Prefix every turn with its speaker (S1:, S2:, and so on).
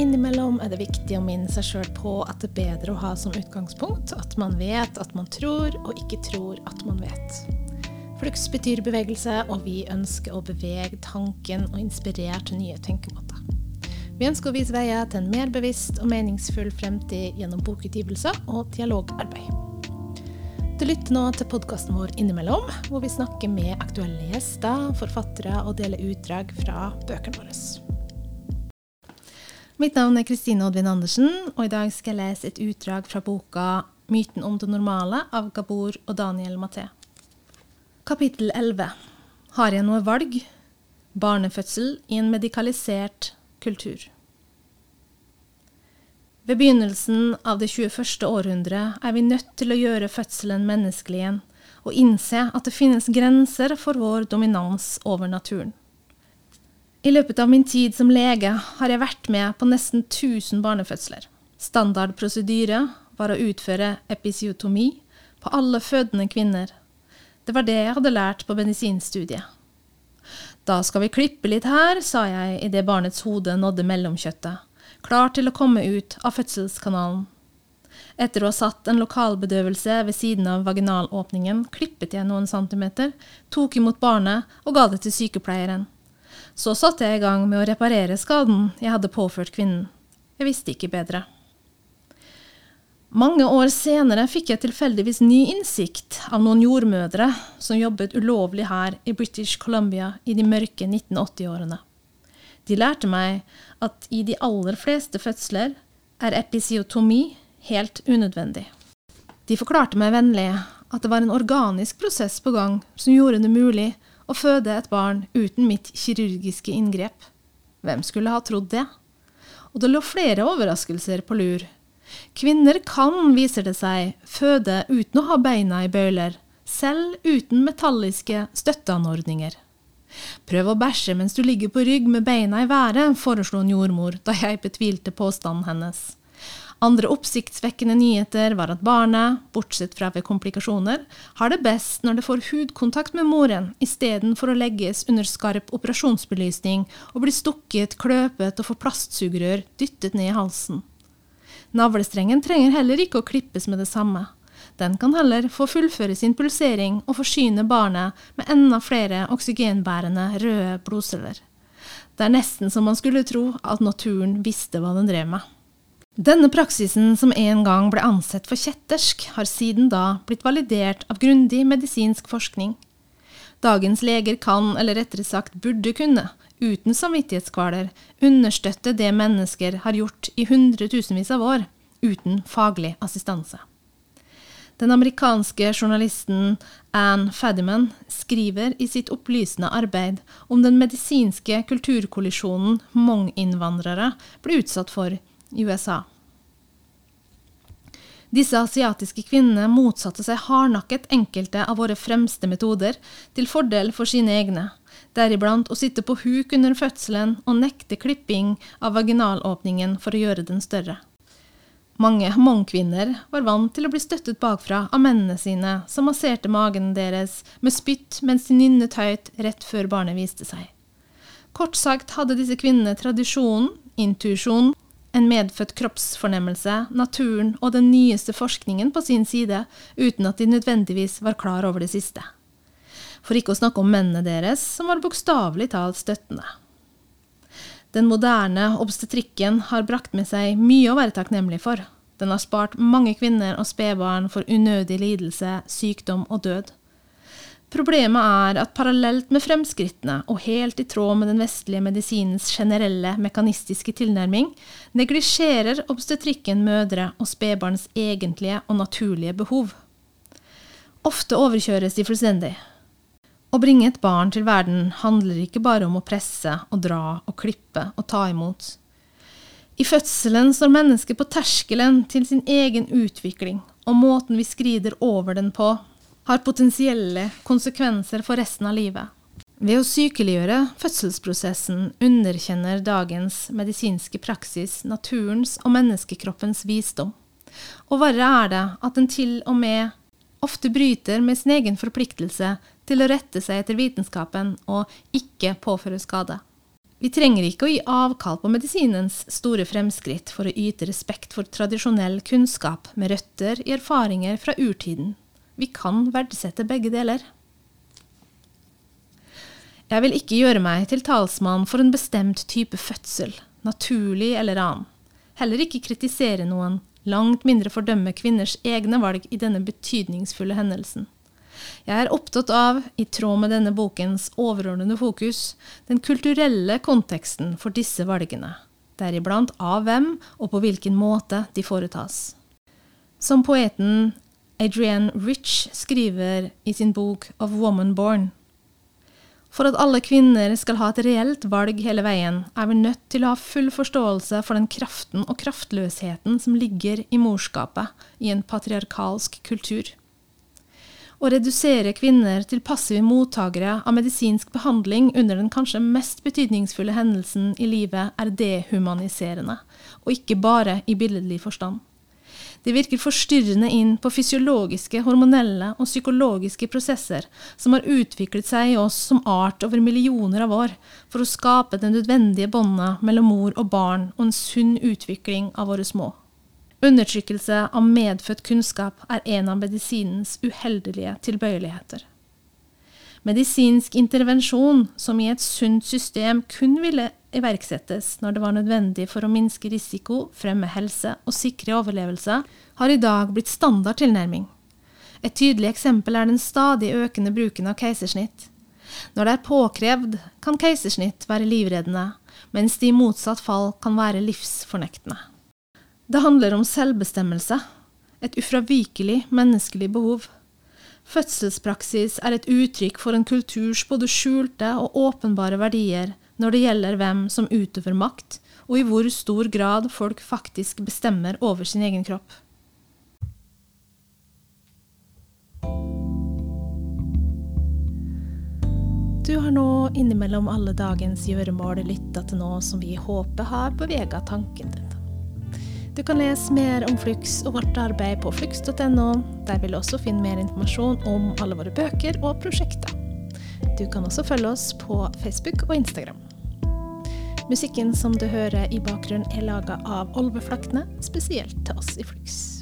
S1: Innimellom er det viktig å minne seg sjøl på at det er bedre å ha som utgangspunkt at man vet at man tror, og ikke tror at man vet. Flux betyr bevegelse, og vi ønsker å bevege tanken og inspirere til nye tenkemåter. Vi ønsker å vise veier til en mer bevisst og meningsfull fremtid gjennom bokutgivelser og dialogarbeid. Du lytter nå til podkasten vår Innimellom, hvor vi snakker med aktuelle gjester, forfattere og deler utdrag fra bøkene våre. Mitt navn er Kristine Oddvin Andersen, og i dag skal jeg lese et utdrag fra boka 'Myten om det normale' av Gabor og Daniel Maté. Kapittel 11 Har jeg noe valg? Barnefødsel i en medikalisert kultur. Ved begynnelsen av det 21. århundret er vi nødt til å gjøre fødselen menneskelig igjen, og innse at det finnes grenser for vår dominans over naturen. I løpet av min tid som lege har jeg vært med på nesten 1000 barnefødsler. Standard prosedyre var å utføre episiotomi på alle fødende kvinner. Det var det jeg hadde lært på medisinstudiet. Da skal vi klippe litt her, sa jeg idet barnets hode nådde mellomkjøttet klar til å komme ut av fødselskanalen. Etter å ha satt en lokalbedøvelse ved siden av vaginalåpningen, klippet jeg noen centimeter, tok imot barnet og ga det til sykepleieren. Så satte jeg i gang med å reparere skaden jeg hadde påført kvinnen. Jeg visste ikke bedre. Mange år senere fikk jeg tilfeldigvis ny innsikt av noen jordmødre som jobbet ulovlig her i British Columbia i de mørke 1980-årene. De lærte meg at i de aller fleste fødsler er episiotomi helt unødvendig. De forklarte meg vennlig at det var en organisk prosess på gang som gjorde det mulig å føde et barn uten mitt kirurgiske inngrep. Hvem skulle ha trodd det? Og det lå flere overraskelser på lur. Kvinner kan, viser det seg, føde uten å ha beina i bøyler, selv uten metalliske støtteanordninger. Prøv å bæsje mens du ligger på rygg med beina i været, foreslo en jordmor da jeg betvilte påstanden hennes. Andre oppsiktsvekkende nyheter var at barnet, bortsett fra ved komplikasjoner, har det best når det får hudkontakt med moren, istedenfor å legges under skarp operasjonsbelysning og bli stukket, kløpet og få plastsugerør dyttet ned i halsen. Navlestrengen trenger heller ikke å klippes med det samme. Den kan heller få fullføre sin pulsering og forsyne barnet med enda flere oksygenbærende røde blodceller. Det er nesten som man skulle tro at naturen visste hva den drev med. Denne praksisen, som en gang ble ansett for kjettersk, har siden da blitt validert av grundig medisinsk forskning. Dagens leger kan, eller rettere sagt burde kunne, uten samvittighetskvaler, understøtte det mennesker har gjort i hundretusenvis av år, uten faglig assistanse. Den amerikanske journalisten Anne Fadiman skriver i sitt opplysende arbeid om den medisinske kulturkollisjonen Hmong-innvandrere ble utsatt for i USA. Disse asiatiske kvinnene motsatte seg hardnakket enkelte av våre fremste metoder, til fordel for sine egne, deriblant å sitte på huk under fødselen og nekte klipping av vaginalåpningen for å gjøre den større. Mange Hmong-kvinner var vant til å bli støttet bakfra av mennene sine, som masserte magen deres med spytt mens de nynnet høyt rett før barnet viste seg. Kort sagt hadde disse kvinnene tradisjonen, intuisjon, en medfødt kroppsfornemmelse, naturen og den nyeste forskningen på sin side, uten at de nødvendigvis var klar over det siste. For ikke å snakke om mennene deres, som var bokstavelig talt støttende. Den moderne obstetrikken har brakt med seg mye å være takknemlig for. Den har spart mange kvinner og spedbarn for unødig lidelse, sykdom og død. Problemet er at parallelt med fremskrittene, og helt i tråd med den vestlige medisinens generelle mekanistiske tilnærming, neglisjerer obstetrikken mødre og spedbarns egentlige og naturlige behov. Ofte overkjøres de fullstendig. Å bringe et barn til verden handler ikke bare om å presse og dra og klippe og ta imot. I fødselen står mennesket på terskelen til sin egen utvikling, og måten vi skrider over den på, har potensielle konsekvenser for resten av livet. Ved å sykeliggjøre fødselsprosessen underkjenner dagens medisinske praksis naturens og menneskekroppens visdom. Og verre er det at den til og med ofte bryter med sin egen forpliktelse til å rette seg etter vitenskapen og ikke påføre skade. Vi trenger ikke å gi avkall på medisinens store fremskritt for å yte respekt for tradisjonell kunnskap med røtter i erfaringer fra urtiden. Vi kan verdsette begge deler. Jeg vil ikke gjøre meg til talsmann for en bestemt type fødsel, naturlig eller annen. Heller ikke kritisere noen, langt mindre fordømme kvinners egne valg i denne betydningsfulle hendelsen. Jeg er opptatt av, i tråd med denne bokens overordnede fokus, den kulturelle konteksten for disse valgene, deriblant av hvem og på hvilken måte de foretas. Som poeten Adrienne Rich skriver i sin bok Of Woman Born. For at alle kvinner skal ha et reelt valg hele veien, er vi nødt til å ha full forståelse for den kraften og kraftløsheten som ligger i morskapet i en patriarkalsk kultur. Å redusere kvinner til passive mottakere av medisinsk behandling under den kanskje mest betydningsfulle hendelsen i livet er dehumaniserende, og ikke bare i billedlig forstand. Det virker forstyrrende inn på fysiologiske, hormonelle og psykologiske prosesser som har utviklet seg i oss som art over millioner av år, for å skape det nødvendige båndet mellom mor og barn og en sunn utvikling av våre små. Undertrykkelse av medfødt kunnskap er en av medisinens uheldige tilbøyeligheter. Medisinsk intervensjon, som i et sunt system kun ville iverksettes når det var nødvendig for å minske risiko, fremme helse og sikre overlevelse, har i dag blitt standard tilnærming. Et tydelig eksempel er den stadig økende bruken av keisersnitt. Når det er påkrevd, kan keisersnitt være livreddende, mens det i motsatt fall kan være livsfornektende. Det handler om selvbestemmelse, et ufravikelig menneskelig behov. Fødselspraksis er et uttrykk for en kulturs både skjulte og åpenbare verdier når det gjelder hvem som utøver makt, og i hvor stor grad folk faktisk bestemmer over sin egen kropp. Du har nå innimellom alle dagens gjøremål lytta til noe som vi håper har bevega tanken din. Du kan lese mer om Flux og vårt arbeid på flux.no. Der vil du også finne mer informasjon om alle våre bøker og prosjekter. Du kan også følge oss på Facebook og Instagram. Musikken som du hører i bakgrunnen er laga av Olve Flakne, spesielt til oss i Flux.